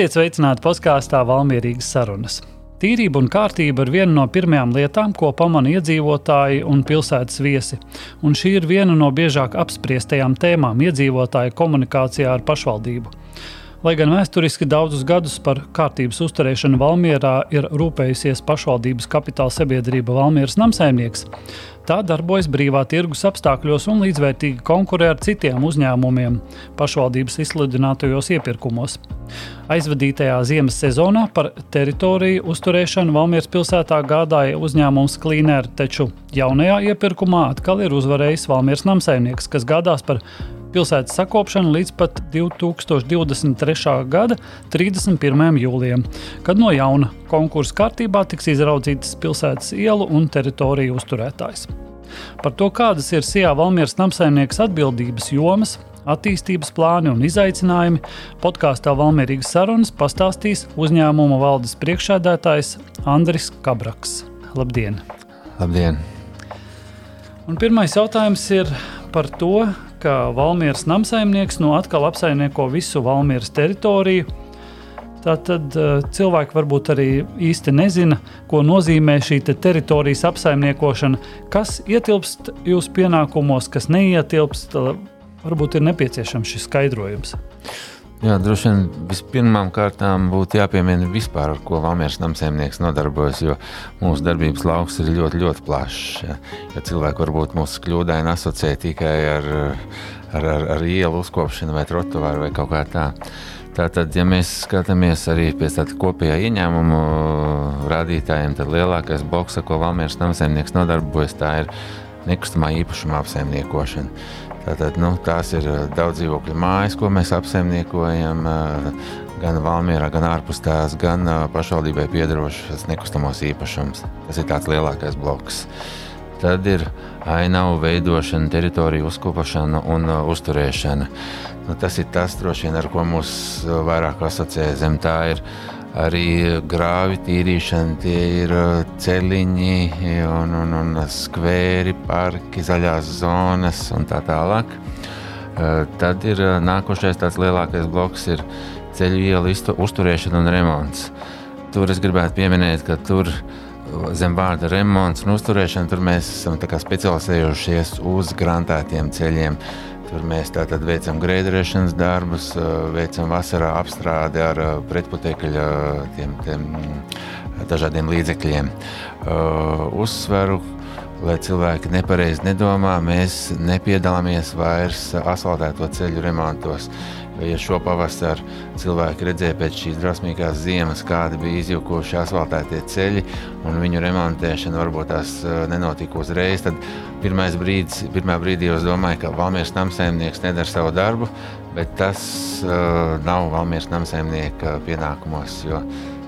Esiet sveicināti podkāstā Valmierīgas sarunas. Tīrība un kārtība ir viena no pirmajām lietām, ko pamana iedzīvotāji un pilsētas viesi, un šī ir viena no biežāk apspriestajām tēmām iedzīvotāju komunikācijā ar pašvaldību. Lai gan vēsturiski daudzus gadus par kārtības uzturēšanu Valmjerā ir rūpējusies pašvaldības kapitāla sabiedrība Valmieras namsaimnieks, tā darbojas brīvā tirgus apstākļos un līdzvērtīgi konkurē ar citiem uzņēmumiem pašvaldības izsludinātajos iepirkumos. Aizvadītajā ziemas sezonā par teritoriju uzturēšanu Valmieras pilsētā gādāja uzņēmums Klīnēra, taču jaunajā iepirkumā atkal ir uzvarējis Valmieras namsaimnieks, kas gādās par pilsētas sakopšanu līdz pat 2023. gada 31. jūlijam, kad no jauna konkursu kārtībā tiks izraudzītas pilsētas ielu un teritoriju uzturētājs. Par to, kādas ir Sijā Valmieras namsaimnieks atbildības jomas, attīstības plāni un izaicinājumi, podkāstā Valmierīgas sarunas pastāstīs uzņēmuma valdes priekšsēdētājs Andris Kabraks. Labdien! Labdien! Un pirmais jautājums ir par to, ka Valmieras namsaimnieks nu atkal apsaimnieko visu Valmieras teritoriju. Tātad eh, cilvēki varbūt arī īsti nezina, ko nozīmē šī te teritorijas apsaimniekošana, kas ietilpst jūsu pienākumos, kas neietilpst. Varbūt ir nepieciešams šis skaidrojums. Jā, droši vien vispirmām kārtām būtu jāpiemina vispār, ar ko Valmieras namsēmnieks nodarbojas, jo mūsu darbības lauks ir ļoti, ļoti plašs. Ja, ja cilvēki varbūt mūs kļūdaini asociē tikai ar, ar, ar, ar ielu uzkopšanu vai trotuāru vai kaut kā tā. Tātad, ja mēs skatāmies arī pēc tāda kopējā ieņēmuma rādītājiem, tad lielākais bloks, ko Valmieras namsēmnieks nodarbojas, tā ir nekustamā īpašuma apsaimniekošana. Tātad, nu, tās ir eh, daudz dzīvokļu mājas, ko mēs apsaimniekojam eh, gan Valmjerā, gan ārpus tās, gan eh, pašvaldībai piedarošas nekustamos īpašums. Tas ir tāds lielākais bloks. Tad ir ainavu veidošana, teritoriju uzkopošana un uh, uzturēšana. Nu, tas ir tas, vien, ar ko mūs vairāk asociē zem tā ir arī grāvi tīrīšana, tie ir uh, ceļiņi, un, un, un skvēri, parki, zaļās zonas un tā tālāk. Tad ir nākošais tāds lielākais bloks, ir ceļu ielu uzturēšana un remonts. Tur es gribētu pieminēt, ka tur zem vārda remonts un uzturēšana tur mēs esam specializējušies uz grantētiem ceļiem. Tur mēs tātad veicam grēdēšanas darbus, veicam vasarā apstrādi ar pretputekļa tiem, tiem dažādiem līdzekļiem. Uzsveru, lai cilvēki nepareizi nedomā, mēs nepiedalāmies vairs asfaltēto ceļu remontos. Ja šo pavasaru cilvēki redzēja pēc šīs drusmīgās ziemas, kādi bija izjukuši asfaltētie ceļi un viņu remontēšana, varbūt tās nenotika uzreiz, tad pirmais brīdis, pirmā brīdī es domāju, ka Valmieras namsēmnieks nedara savu darbu, bet tas uh, nav Valmieras namsēmnieka pienākumos,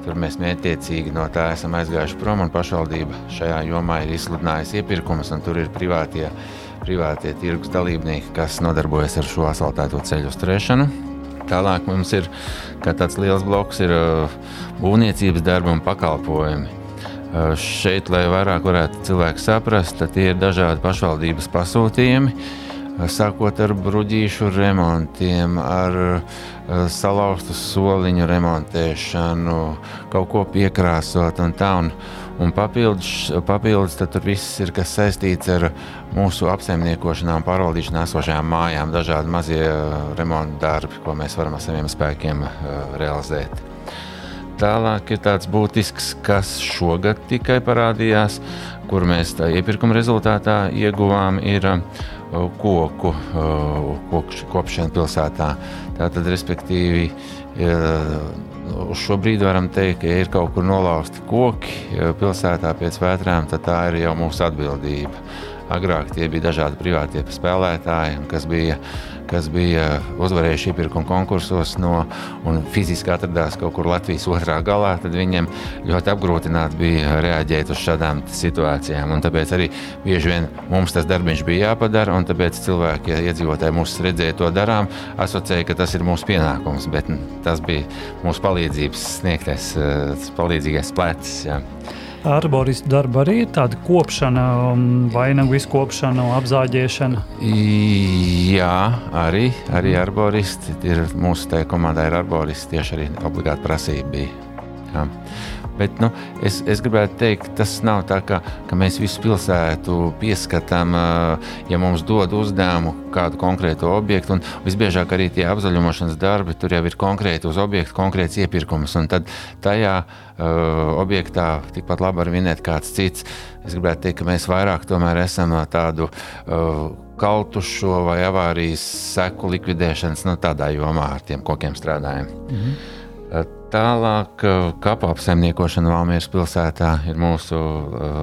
tur mēs mērķiecīgi no tā esam aizgājuši prom un pašvaldība šajā jomā ir izsludinājusi iepirkumus un tur ir privātie privātie tirgus dalībnieki, kas nodarbojas ar šo asfaltēto ceļu uzturēšanu. Tālāk mums ir tāds liels bloks, ir uh, būvniecības darbi un pakalpojumi. Uh, šeit, lai vairāk varētu cilvēki saprast, tad tie ir dažādi pašvaldības pasūtījumi, uh, sākot ar bruģīšu remontiem, ar salauztu soliņu remontēšanu, kaut ko piekrāsot un tā. Un, Un papildus, papildus tur viss ir saistīts ar mūsu apsaimniekošanām, pārvaldīšanā esošajām mājām, dažādi mazie uh, remonta darbi, ko mēs varam ar saviem spēkiem uh, realizēt. Tālāk ir tāds būtisks, kas šogad tikai parādījās, kur mēs tā iepirkuma rezultātā ieguvām, ir uh, koku, koku kopšana pilsētā. Tātad, respektīvi, Uz šo brīdi varam teikt, ja ir kaut kur nolauzti koki pilsētā pēc vētrām, tad tā ir jau mūsu atbildība. Agrāk tie bija dažādi privātie spēlētāji, kas bija, kas bija uzvarējuši iepirkuma konkursos no, un fiziski atradās kaut kur Latvijas otrā galā. Tad viņiem ļoti apgrūtināti bija reaģēt uz šādām situācijām. Un tāpēc arī bieži vien mums tas darbs bija jāpadara, un tāpēc cilvēki, ja iedzīvotāji mūs redzēja to darām, asociēja, ka tas ir mūsu pienākums. Bet tas bija mūsu palīdzības sniegtais, palīdzīgais plecs. Jā. Arboristu darba arī ir tāda kopšana, um, vainagu izkopšana, apzāģēšana. Jā, arī, arī arboristi. Ir, mūsu tajā komandā ir arboristi tieši arī obligāti prasība bija. Jā. Bet, nu, es, es gribētu teikt, tas nav tā, ka, ka mēs visu pilsētu pieskatām, ja mums dod uzdevumu kādu konkrētu objektu. Visbiežāk arī tie apzaļumošanas darbi tur jau ir konkrēti uz objekta, konkrēts iepirkums. Tad tajā uh, objektā tikpat labi var vinēt kāds cits. Es gribētu teikt, ka mēs vairāk esam tādu uh, kaltušo vai avārijas seku likvidēšanas nu, tādā jomā ar tiem kokiem strādājam. Mhm. Tālāk, kapu apsaimniekošana Valmieras pilsētā ir mūsu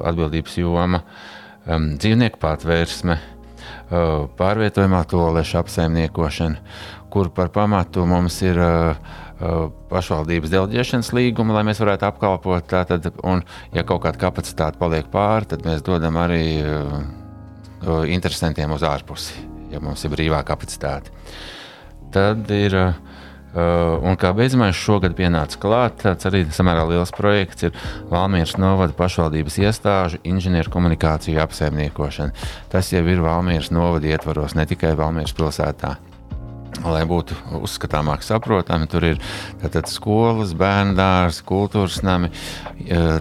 atbildības joma. Dzīvnieku patvērsme, pārvietojumā tolešu apsaimniekošana, kur par pamatu mums ir pašvaldības deleģēšanas līguma, lai mēs varētu apkalpot. Tātad, un, ja kaut kāda kapacitāte paliek pāri, tad mēs dodam arī interesantiem uz ārpusi, ja mums ir brīvā kapacitāte. Tad ir Uh, un kā beidzamais šogad pienāca klāt, tāds arī samērā liels projekts ir Valmīras novada pašvaldības iestāžu inženieru komunikāciju apsaimniekošana. Tas jau ir Valmīras novada ietvaros, ne tikai Valmīras pilsētā lai būtu uzskatāmāk saprotami. Tur ir tātad, skolas, bērnu dārzi, kultūras nami,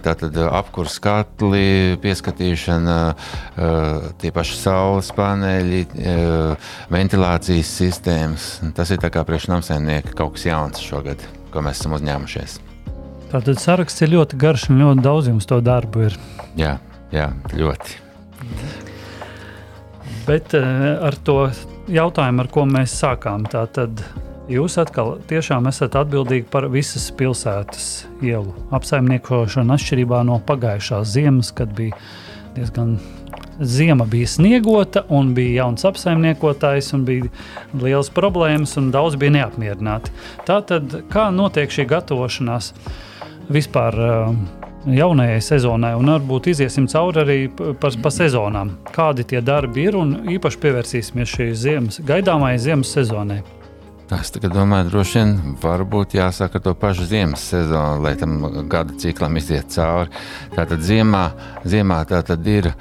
tātad, apkurss katli, pieskatīšana, tie paši saules paneļi, ventilācijas sistēmas. Tas ir priekš namsēmnieka kaut kas jauns šogad, ko mēs esam uzņēmušies. Tātad saraksts ir ļoti garš un ļoti daudz jums to darbu ir. Jā, jā ļoti. Bet ar to jautājumu, ar ko mēs sākām. Tātad jūs atkal tiešām esat atbildīgi par visas pilsētas ielu apsaimniekošanu, atšķirībā no pagājušās ziemas, kad bija diezgan. Ziema bija sniegota, un bija jauns apsaimniekotājs, un bija liels problēmas, un daudz bija neapmierināti. Tātad, kā notiek šī gatavošanās vispār uh, jaunajai sezonai, un varbūt iziesim cauri arī pa, pa sezonām. Kādi tie darbi ir, un īpaši pievērsīsimies šī ziemas, gaidāmajai ziemas sezonai. Es domāju, droši vien varbūt jāsāk ar to pašu ziemas sezonu, lai tam gada ciklam iziet cauri. Tātad ziemā, ziemā tā tad ir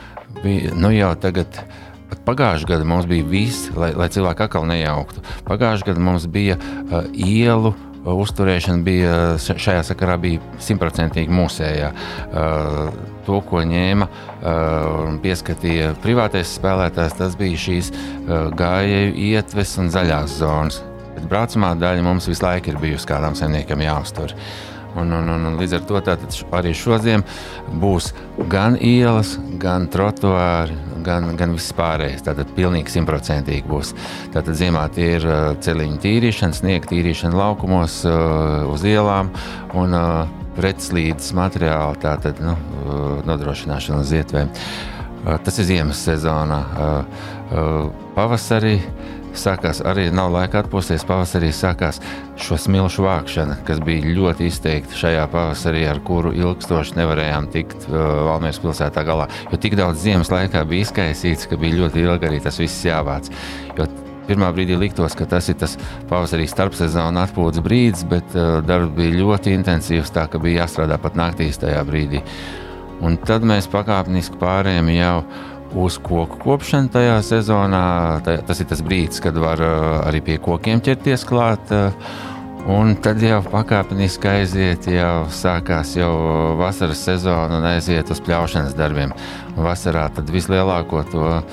nu jau tagad. Pat pagājušajā gadā mums bija viss, lai, lai cilvēki atkal nejauktu. Pagājušajā gadā mums bija uh, ielu uh, uzturēšana bija šajā sakarā simtprocentīgi mūsējā. Uh, to, ko ņēma uh, un pieskatīja privātais spēlētājs, tas bija šīs uh, gājēju ietves un zaļās zonas. Bet braucamā daļa mums visu laiku ir bijusi kādam saimniekam jāuztur. Uh, Un, un, un, un līdz ar to arī šodien būs gan ielas, gan trotuāri, gan, gan viss pārējais. Tātad pilnīgi simtprocentīgi būs. Tātad ziemā tie ir uh, ceļiņu tīrīšana, sniega tīrīšana laukumos, uh, uz ielām un uh, pretslīdes materiāli, tātad nu, nodrošināšana uz ietvēm. Tas ir ziemas sezonā. Pavasarī sākās arī nav laika atpūsties. Pavasarī sākās šo smilšu vākšana, kas bija ļoti izteikta šajā pavasarī, ar kuru ilgstoši nevarējām tikt uh, Valmieras pilsētā galā. Jo tik daudz ziemas laikā bija izkaisīts, ka bija ļoti ilgi arī tas viss jāvāc. Jo Pirmā brīdī liktos, ka tas ir tas pavasarī starpsezona atpūtas brīdis, bet uh, darbs bija ļoti intensīvs, tā ka bija jāstrādā pat naktīs tajā brīdī. Un tad mēs pakāpeniski pārējām jau uz koku kopšanu tajā sezonā. Tā, tas ir tas brīdis, kad var uh, arī pie kokiem ķerties klāt. Uh, un tad jau pakāpeniski aiziet, jau sākās jau vasaras sezona un aiziet uz pļaušanas darbiem. Vasarā tad vislielāko to uh,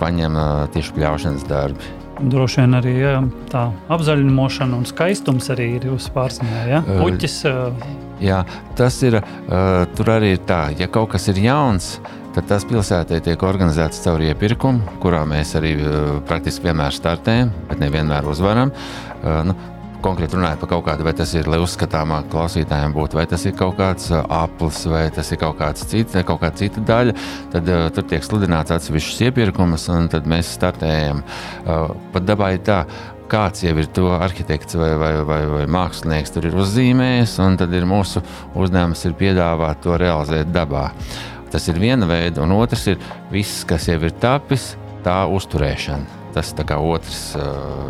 paņem uh, tieši pļaušanas darbi. Droši vien arī jā, tā apzaļumošana un skaistums arī ir jūsu pārziņā. Ja? Puķis, uh, jā, tas ir. Uh, tur arī ir tā, ja kaut kas ir jauns, uh, tad tas pilsētē tiek organizēts caur iepirkumu, kurā mēs arī uh, praktiski vienmēr startējam, bet nevienmēr uzvaram. Uh, nu, Konkrēti runājot par kaut kādu, vai tas ir, lai uzskatāmāk klausītājiem būtu, vai tas ir kaut kāds uh, aplis, vai tas ir kaut kāds cits, kaut kāda cita daļa, tad uh, tur tiek sludināts atsevišķs iepirkums, un tad mēs startējam. Uh, pat dabai tā, kāds jau ir to arhitekts vai, vai, vai, vai mākslinieks tur ir uzzīmējis, un tad ir mūsu uzdevums ir piedāvāt to realizēt dabā. Tas ir viena veida, un otrs ir viss, kas jau ir tapis, tā uzturēšana. tas ir otrs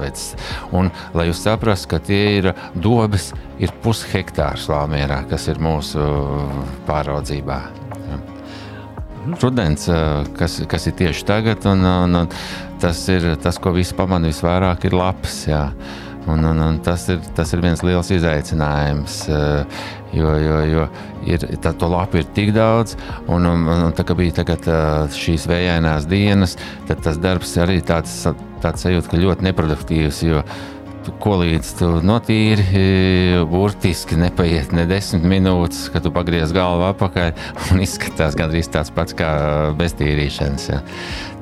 veids. Un, lai jūs saprastu, ka tie ir dobes, ir pushektārs Valmierā, kas ir mūsu pāraudzībā. Rudens, kas, kas ir tieši tagad, un, un, un tas ir tas, ko visi pamanīja visvairāk, ir lapas. Jā. Un, un, un tas, ir, tas ir viens liels izaicinājums. Jo, jo, jo ir, tā, to lapu ir tik daudz, un, un, un tā kā bija tagad, šīs vējainās dienas, tad tas darbs arī tāds, tāds sajūta, ka ļoti neproduktīvs. Jo, ko līdz tu notīri, burtiski nepaiet ne desmit minūtes, kad tu pagriez galvu apakaļ un izskatās gandrīz tāds pats kā beztīrīšanas. Ja.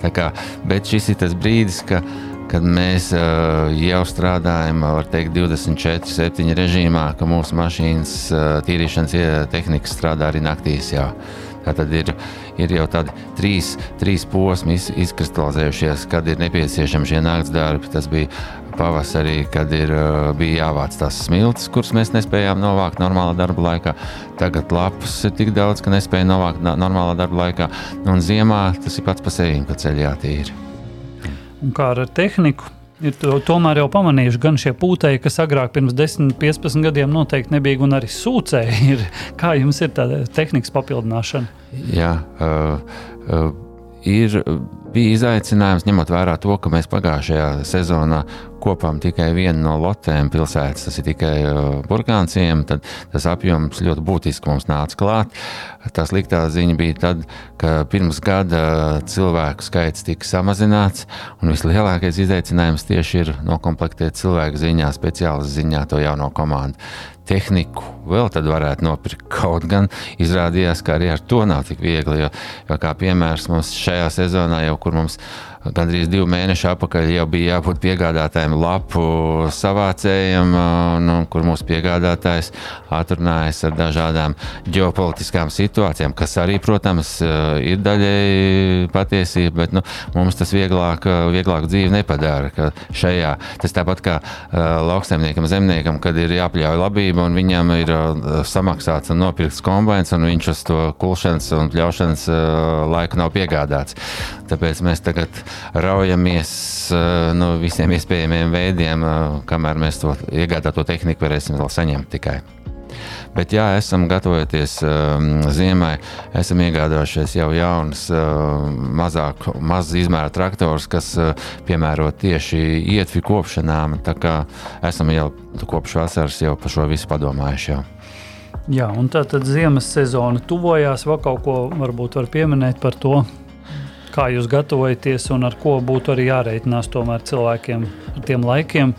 Tā kā, bet šis ir tas brīdis, ka kad mēs uh, jau strādājam, var teikt, 24, 7 režīmā, ka mūsu mašīnas uh, tīrīšanas tehnika strādā arī naktīs. Jā. Tā tad ir, ir jau tādi trīs, trīs posmi iz, izkristalizējušies, kad ir nepieciešami šie nakts darbi. Tas bija pavasarī, kad ir, bija jāvāc tās smiltis, kuras mēs nespējām novākt normālā darba laikā. Tagad lapas ir tik daudz, ka nespēja novākt normālā darba laikā. Un ziemā tas ir pats pa sevi, ka ceļā jātīra un kā ar tehniku. Ir to, tomēr jau pamanījuši, gan šie pūtēji, kas agrāk, pirms 10, 15 gadiem noteikti nebija, un arī sūcēji. Ir, kā jums ir tāda tehnikas papildināšana? Jā, uh, uh, ir bija izaicinājums, ņemot vērā to, ka mēs pagājušajā sezonā kopām tikai vienu no lotēm pilsētas, tas ir tikai uh, burkānciem, tad tas apjoms ļoti būtiski mums nāca klāt. Tā sliktā ziņa bija tad, ka pirms gada cilvēku skaits tika samazināts, un vislielākais izaicinājums tieši ir nokomplektēt cilvēku ziņā, speciālistu ziņā to jauno komandu tehniku vēl tad varētu nopirkt. Kaut gan izrādījās, ka arī ar to nav tik viegli. Jo, jo kā piemērs mums šajā sezonā, jau kur mums gandrīz divu mēnešu atpakaļ jau bija jābūt piegādātājiem lapu savācējiem, nu, kur mūsu piegādātājs atrunājas ar dažādām ģeopolitiskām situācijām, kas arī, protams, ir daļēji patiesība, bet nu, mums tas vieglāk, vieglāk dzīvi nepadara. Šajā, tas tāpat kā uh, lauksaimniekam, zemniekam, kad ir jāpļauj labība un viņam ir uh, samaksāts un nopirkts kombinācijas, un viņš uz to kulšanas un pļaušanas uh, laiku nav piegādāts. Tāpēc mēs tagad raujamies no visiem iespējamiem veidiem, uh, kamēr mēs to iegādāto tehniku varēsim vēl saņemt tikai. Bet, jā, esam gatavoties um, ziemai. Esam iegādājušies jau jaunus, uh, mazāk, mazu izmēru traktors, kas uh, piemērot tieši ietvi kopšanām. Tā kā esam jau kopš vasaras jau par šo visu padomājuši. Jau. Jā, un tā tad ziemas sezona tuvojās. Vēl kaut ko varbūt var pieminēt par to, kā jūs gatavojaties un ar ko būtu arī jāreikinās tomēr cilvēkiem ar tiem laikiem,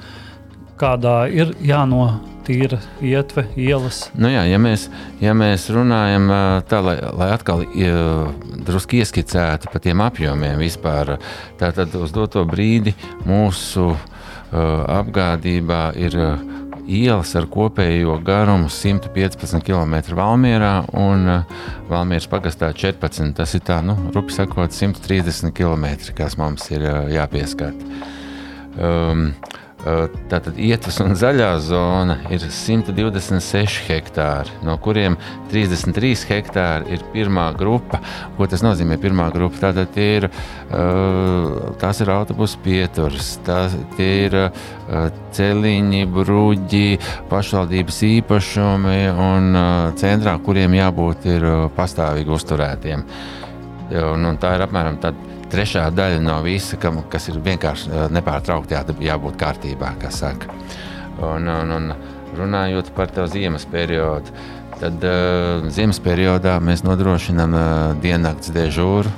kādā ir jānotīra ietve, ielas. Nu jā, ja, mēs, ja mēs runājam tā, lai, lai atkal drusku ieskicētu par tiem apjomiem vispār, tad uz doto brīdi mūsu apgādībā ir ielas ar kopējo garumu 115 km Valmjerā un uh, Valmjeras pagastā 14. Tas ir tā, nu, rupi sakot, 130 km, kas mums ir uh, jāpieskat. Um, Tātad ietves un zaļā zona ir 126 hektāri, no kuriem 33 hektāri ir pirmā grupa. Ko tas nozīmē? Pirmā grupa tātad ir, tās ir autobusu pieturas, tās ir celiņi, bruģi, pašvaldības īpašumi un centrā, kuriem jābūt pastāvīgi uzturētiem. Un, un tā ir apmēram tāda trešā daļa no visa, kam, kas ir vienkārši eh, nepārtraukti jā, jābūt kārtībā. Un, un, un runājot par to ziemas periodu, tad uh, ziemas periodā mēs nodrošinām uh, diennakts dežūru.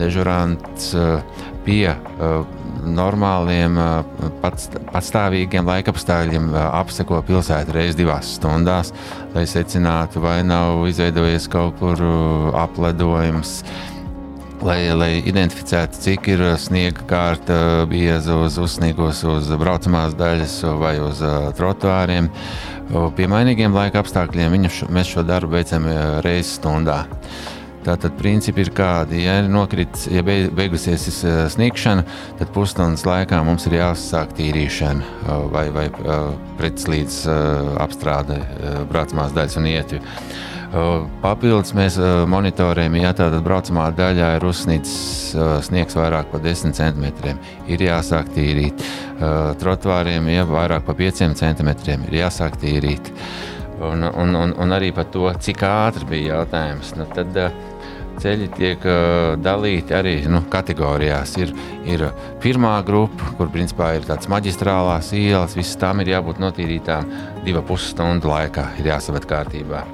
Dežurants uh, pie uh, normāliem, uh, pats, patstāvīgiem laikapstākļiem uh, apseko pilsētu reizes divās stundās, lai secinātu, vai nav izveidojies kaut kur apledojums. Uh, lai, lai identificētu, cik ir uh, sniega kārta bieza uz uzsniegos uz braucamās daļas vai uz uh, trotuāriem. Pie mainīgiem laika apstākļiem šo, mēs šo darbu veicam uh, reizes stundā. Tātad principi ir kādi. Ja ir nokritis, ja beigusies sniegšana, tad pusstundas laikā mums ir jāsāk tīrīšana vai, vai pretslīdz apstrāde braucamās daļas un ietvi. Papildus mēs monitorējam, ja tāda braucamā daļā ir uzsnīts sniegs vairāk par 10 cm, ir jāsāk tīrīt. Trotvāriem ja vairāk par 5 cm ir jāsāk tīrīt. Un, un, un, un arī par to, cik ātri bija jautājums. Nu, tad, Ceļi tiek uh, dalīti arī nu, kategorijās. Ir, ir pirmā grupa, kur principā ir tādas maģistrālās ielas, visas tām ir jābūt notīrītām divu pusstundu laikā, ir jāsavet kārtībā.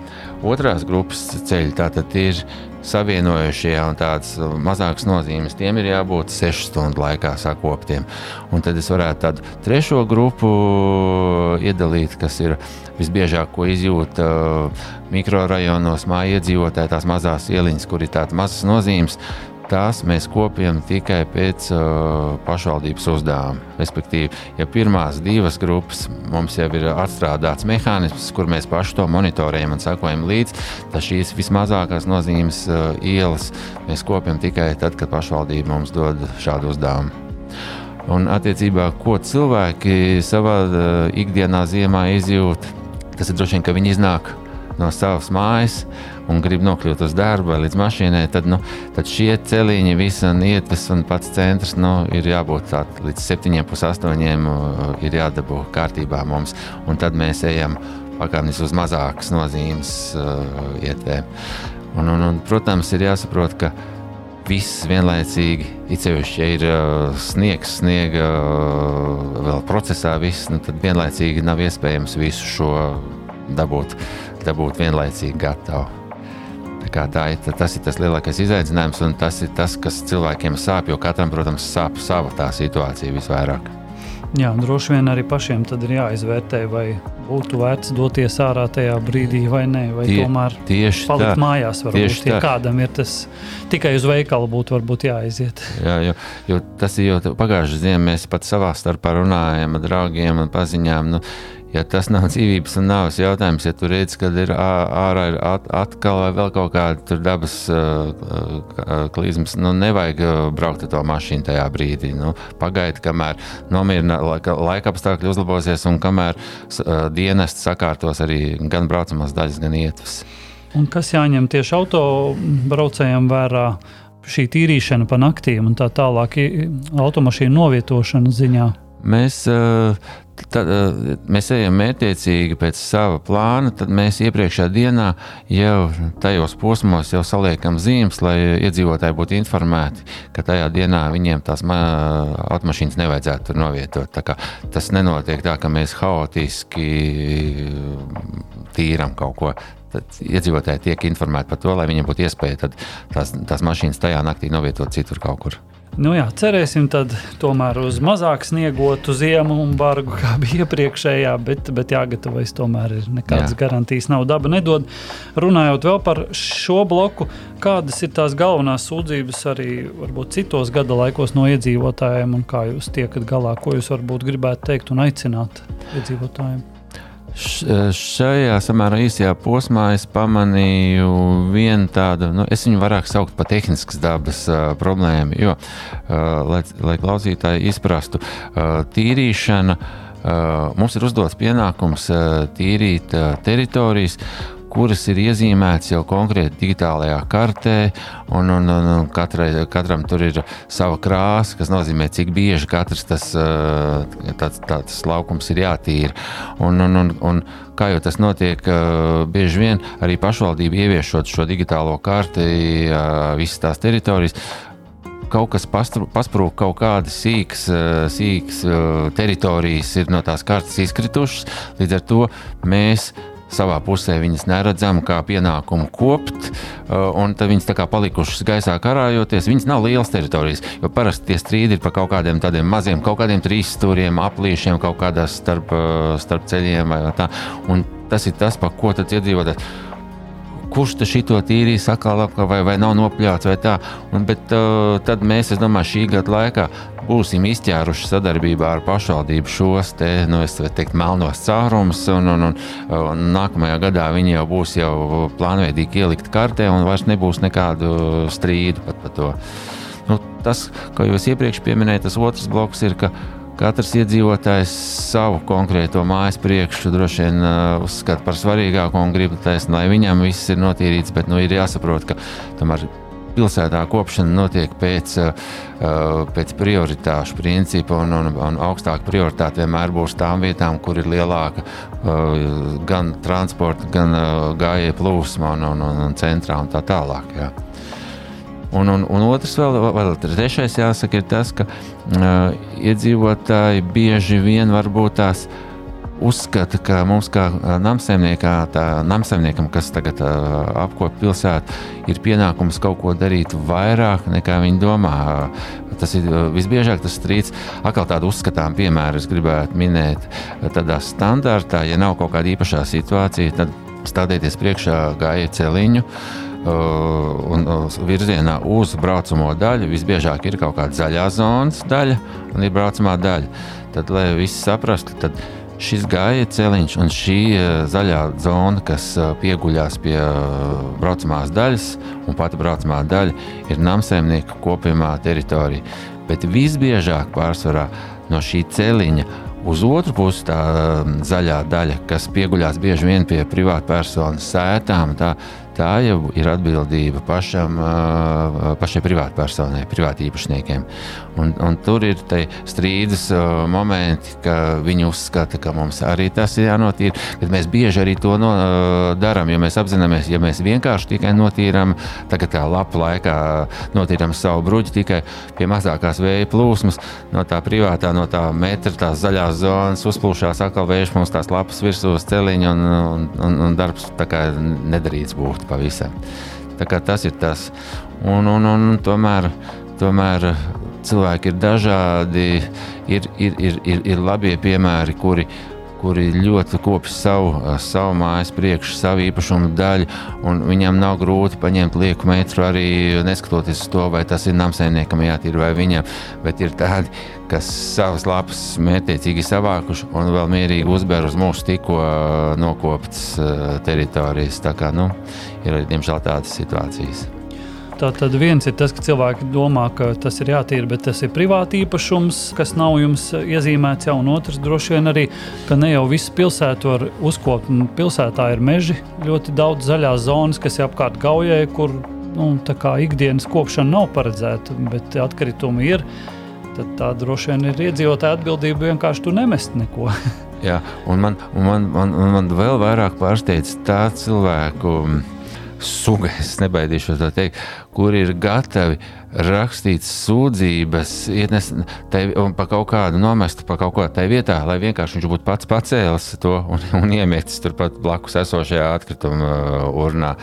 Otrās grupas ceļi tātad ir savienojušie un tādas mazākas nozīmes, tiem ir jābūt 6 stundu laikā sakoptiem. Un tad es varētu tādu trešo grupu iedalīt, kas ir visbiežāk, ko izjūt uh, mikrorajonos māju iedzīvotāji, tās mazās ieliņas, kur ir tādas mazas nozīmes tās mēs kopjam tikai pēc uh, pašvaldības uzdevuma. Respektīvi, ja pirmās divas grupas mums jau ir atstrādāts mehānisms, kur mēs paši to monitorējam un sekojam līdzi, tad šīs vismazākās nozīmes uh, ielas mēs kopjam tikai tad, kad pašvaldība mums dod šādu uzdevumu. Un attiecībā, ko cilvēki savā uh, ikdienā ziemā izjūt, tas ir droši vien, ka viņi iznāk no savas mājas un grib nokļūt uz darbu vai līdz mašīnai, tad, nu, tad šie celiņi, visa ietves un pats centrs nu, ir jābūt tād, līdz 7,8 ir jādabū kārtībā mums. Un tad mēs ejam pakāpeniski uz mazākas nozīmes uh, ietvēm. Un, un, un, protams, ir jāsaprot, ka viss vienlaicīgi, it sevišķi, ja ir uh, sniegs, sniega uh, vēl procesā, viss, nu, tad vienlaicīgi nav iespējams visu šo dabūt, dabūt vienlaicīgi gatavu. Tā ir, tas ir tas lielākais izaicinājums, un tas ir tas, kas cilvēkiem sāp. Jo katram, protams, sāp sava tā situācija visvairāk. Jā, droši vien arī pašiem ir jāizvērtē, vai būtu vērts doties ārā tajā brīdī, vai nē, vai Tie, tomēr tieši palikt tā, mājās. Varbūt, ja kādam ir tas tikai uz veikalu, būtu varbūt jāaiziet. Jā, jo, jo tas ir jau pagājušajā ziemā, mēs pat savā starpā runājam ar draugiem un paziņām. Nu, ja tas nav dzīvības un nāves jautājums, ja tu redz, ka ir ārā ir at, atkal vai vēl kaut kāda dabas uh, klīzmas, nu, nevajag braukt ar to mašīnu tajā brīdī. Nu, Pagaidi, kamēr nomierina laika, laika apstākļi uzlabosies un kamēr uh, dienests sakārtos arī gan braucamās daļas, gan ietves. Un kas jāņem tieši autobraucējiem vērā? Šī tīrīšana pa naktīm un tā tālāk, automašīnu novietošana ziņā. Mēs uh, tad, uh, mēs ejam mērķiecīgi pēc sava plāna, tad mēs iepriekšējā dienā jau tajos posmos jau saliekam zīmes, lai iedzīvotāji būtu informēti, ka tajā dienā viņiem tās automašīnas nevajadzētu tur novietot. Tas nenotiek tā, ka mēs haotiski tīram kaut ko. Tad iedzīvotāji tiek informēti par to, lai viņiem būtu iespēja tās, tās mašīnas tajā naktī novietot citur kaut kur. Nu jā, cerēsim tomēr uz mazāk sniegotu ziemu un bargu, kā bija iepriekšējā, bet, bet jāgatavojas tomēr ir nekādas jā. garantijas nav daba nedod. Runājot vēl par šo bloku, kādas ir tās galvenās sūdzības arī varbūt citos gada laikos no iedzīvotājiem un kā jūs tiekat galā, ko jūs varbūt gribētu teikt un aicināt iedzīvotājiem? Šajā samērā īsajā posmā es pamanīju vienu tādu, nu, es viņu varētu saukt par tehniskas dabas uh, problēmu, jo, uh, lai, lai klausītāji izprastu, uh, tīrīšana, uh, mums ir uzdots pienākums uh, tīrīt uh, teritorijas, kuras ir iezīmētas jau konkrēti digitālajā kartē, un, un, un, un katrai, katram tur ir sava krāsa, kas nozīmē, cik bieži katrs tas tāds, tāds laukums ir jātīra. Un, un, un, un, kā jau tas notiek, bieži vien arī pašvaldība ieviešot šo digitālo karti, visas tās teritorijas kaut kas pasprūk, kaut kādas sīkas, sīkas teritorijas ir no tās kartes izkritušas. Līdz ar to mēs savā pusē viņas neredzam, kā pienākumu kopt, uh, un tad viņas tā kā palikušas gaisā karājoties. Viņas nav lielas teritorijas, jo parasti tie strīdi ir par kaut kādiem tādiem maziem, kaut kādiem trīs stūriem, aplīšiem, kaut kādās starp, uh, starp ceļiem vai tā. Un tas ir tas, par ko tad iedzīvotājs kurš te šito tīrīs, atkal apkārt, vai, vai nav nopļauts, vai tā. Un, bet uh, tad mēs, es domāju, šī gada laikā būsim izķēruši sadarbībā ar pašvaldību šos te, nu, teikt, melnos caurumus, un, un, un, un nākamajā gadā viņi jau būs jau plānveidīgi ielikt kartē, un vairs nebūs nekādu strīdu pat par to. Nu, tas, ko jūs iepriekš pieminējāt, tas otrs bloks ir, ka Katrs iedzīvotājs savu konkrēto mājas priekšu droši vien uh, uzskata par svarīgāko un grib taisnība, lai viņam viss ir notīrīts. Bet nu, ir jāsaprot, ka tomēr pilsētā kopšana notiek pēc, uh, pēc prioritāšu principa, un, un, un augstāka prioritāte vienmēr būs tām vietām, kur ir lielāka uh, gan transporta, gan uh, gājēju plūsma un, un, un centrā un tā tālāk. Jā. Un, un, un otrs, vēl, vēl trešais, jāsaka, ir tas, ka uh, iedzīvotāji bieži vien varbūt tās uzskata, ka mums, kā namsaimniekam, kas tagad uh, apkopja pilsētu, ir pienākums kaut ko darīt vairāk nekā viņi domā. Tas ir visbiežāk tas strīds. Atkal tādu uzskatām piemēru es gribētu minēt. Tādā standartā, ja nav kaut kāda īpašā situācija, tad stādieties priekšā gājiet celiņu. Uh, un uh, virzienā uz braucamo daļu visbiežāk ir kaut kāda zaļā zonas daļa un ir braucamā daļa. Tad, lai visi saprastu, tad šis gājiet celiņš un šī uh, zaļā zona, kas pieguļās pie braucamās daļas, un pati braucamā daļa ir namsēmnieka kopumā teritorija. Bet visbiežāk pārsvarā no šī celiņa Uz otru pusi tā zaļā daļa, kas pieguļās bieži vien pie privātpersonas sētām, tā, tā jau ir atbildība pašam, pašai privātpersonai, privātīpašniekiem. Un, un tur ir strīdus momenti, ka viņi uzskata, ka mums arī tas ir jānotīra. Bet mēs bieži arī to no, darām, jo mēs apzināmies, ja mēs vienkārši tikai notīrām, tagad kā lapu laikā notīrām savu bruģi tikai pie mazākās vēja plūsmas, no tā privātā, no tā metra, tās zaļās zonas uzplūšās atkal vējš mums tās lapas virsū uz celiņa un, un, un, un darbs tā kā nedarīts būtu pavisam. Tas ir tas. Un, un, un, tomēr, tomēr cilvēki ir dažādi, ir, ir, ir, ir, ir labie piemēri, kuri, kuri ļoti kopj savu, savu mājas priekšu, savu īpašumu daļu, un viņam nav grūti paņemt lieku metru arī neskatoties uz to, vai tas ir namsēniekam jātīra vai viņam, bet ir tādi, kas savas lapas mērķiecīgi savākuši un vēl mierīgi uzbēr uz mūsu tikko nokoptas teritorijas. Tā kā nu, ir diemžēl tādas situācijas. Tā tad viens ir tas, ka cilvēki domā, ka tas ir jātīra, bet tas ir privāti īpašums, kas nav jums iezīmēts jau. Un otrs droši vien arī, ka ne jau visu pilsētu var uzkopt. Pilsētā ir meži, ļoti daudz zaļās zonas, kas ir apkārt gaujai, kur nu, ikdienas kopšana nav paredzēta, bet atkritumi ir tad tā droši vien ir iedzīvotāja atbildība vienkārši tur nemest neko. Jā, un man, un man, man, man vēl vairāk pārsteidz tā cilvēku suga, es nebaidīšos to teikt, kur ir gatavi rakstīt sūdzības, ietnes, tai, un pa kaut kādu nomestu, pa kaut ko tai vietā, lai vienkārši viņš būtu pats pacēlis to un, un iemetis turpat blakus esošajā atkrituma uh, urnā.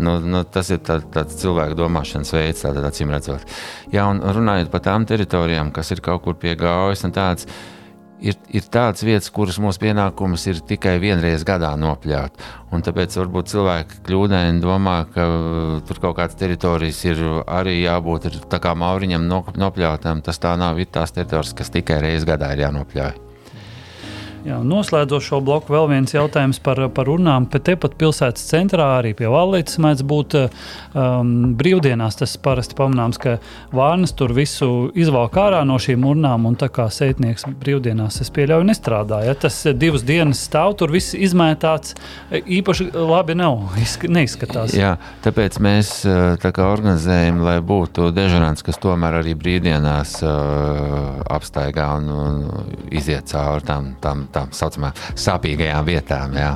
Nu, nu, tas ir tā, tāds cilvēku domāšanas veids, tādā acīm redzot. Jā, un runājot par tām teritorijām, kas ir kaut kur pie gaujas, tāds, ir, ir tādas vietas, kuras mūsu pienākums ir tikai vienreiz gadā nopļaut. Un tāpēc varbūt cilvēki kļūdaini domā, ka uh, tur kaut kādas teritorijas ir arī jābūt tā kā mauriņam nopļautām. Tas tā nav. Ir tās teritorijas, kas tikai reizes gadā ir jānopļauj. Jā, noslēdzot šo bloku, vēl viens jautājums par, par urnām. Pat tepat pilsētas centrā, arī pie Vallītas, mēdz būt um, brīvdienās. Tas parasti pamanāms, ka vārnas tur visu izvelk ārā no šīm urnām, un tā kā sētnieks brīvdienās, es pieļauju, nestrādā. Ja tas divas dienas stāv, tur viss izmētāts, īpaši labi nav, neizskatās. Jā, tāpēc mēs tā organizējam, lai būtu dežurants, kas tomēr arī brīvdienās uh, apstaigā un, un iziet cauri tam. tam tām saucamām sāpīgajām vietām. Jā.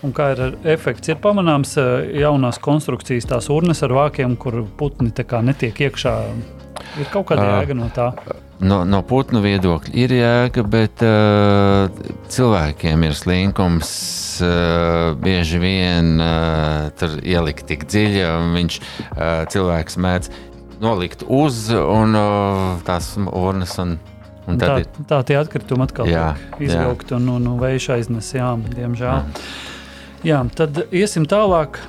Un kā ir efekts? Ir pamanāms eh, jaunās konstrukcijas, tās urnas ar vākiem, kur putni netiek iekšā. Ir kaut kāda jēga no tā. No, no putnu viedokļa ir jēga, bet uh, cilvēkiem ir slinkums uh, bieži vien uh, tur ielikt tik dziļi, un viņš uh, cilvēks mēdz nolikt uz un uh, tās urnas. Un, Un tā, ir... tā tie atkritumi atkal tiek izvilkti un, un, un vējš aiznes, jā, diemžēl. Jā. jā, tad iesim tālāk.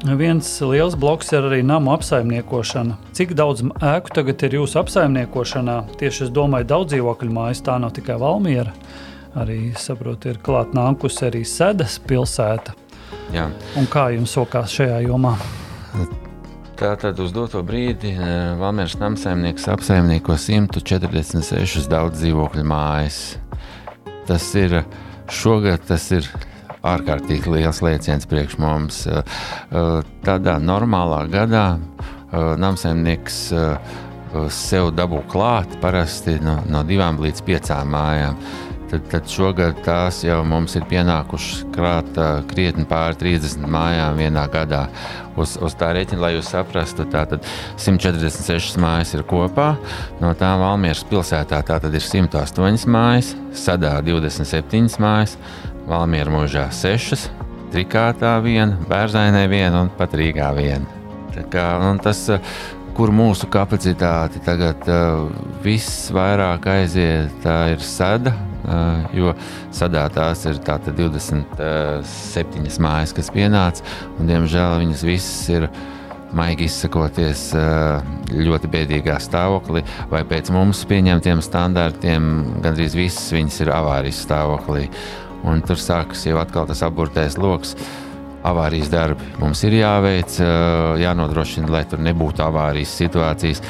Viens liels bloks ir arī nama apsaimniekošana. Cik daudz ēku tagad ir jūsu apsaimniekošanā? Tieši es domāju, daudz dzīvokļu mājas, tā nav tikai Valmiera. Arī saprotu, ir klāt nākusi arī Sedas pilsēta. Jā. Un kā jums sokās šajā jomā? Tātad uz doto brīdi eh, Valmieras namsaimnieks apsaimnieko 146 daudz dzīvokļu mājas. Tas ir šogad tas ir ārkārtīgi liels lēciens priekš mums. Eh, eh, tādā normālā gadā namsaimnieks sev dabū klāt parasti no, no divām līdz piecām mājām. Tad, tad šogad tās jau mums ir pienākušas krāt krietni pāri 30 mājām vienā gadā. Uz, uz tā rēķina, lai jūs saprastu, tātad 146 mājas ir kopā. No tām Valmieras pilsētā tātad ir 108 mājas, Sadā 27 mājas, Valmiera mūžā sešas, trikātā viena, bērzainē viena un pat Rīgā viena. Kā, tas, kur mūsu kapacitāte tagad uh, viss vairāk aiziet, tā ir sada. Jo sadā tās ir 27 mājas, kas pienāca, un diemžēl viņas visas ir maigi izsakoties ļoti bēdīgā stāvoklī, vai pēc mums pieņemtiem standartiem gandrīz visas viņas ir avārijas stāvoklī. Un tur sākas jau atkal tas apgūtais lokus. Avārijas darbi mums ir jāveic, jānodrošina, lai tur nebūtu avārijas situācijas,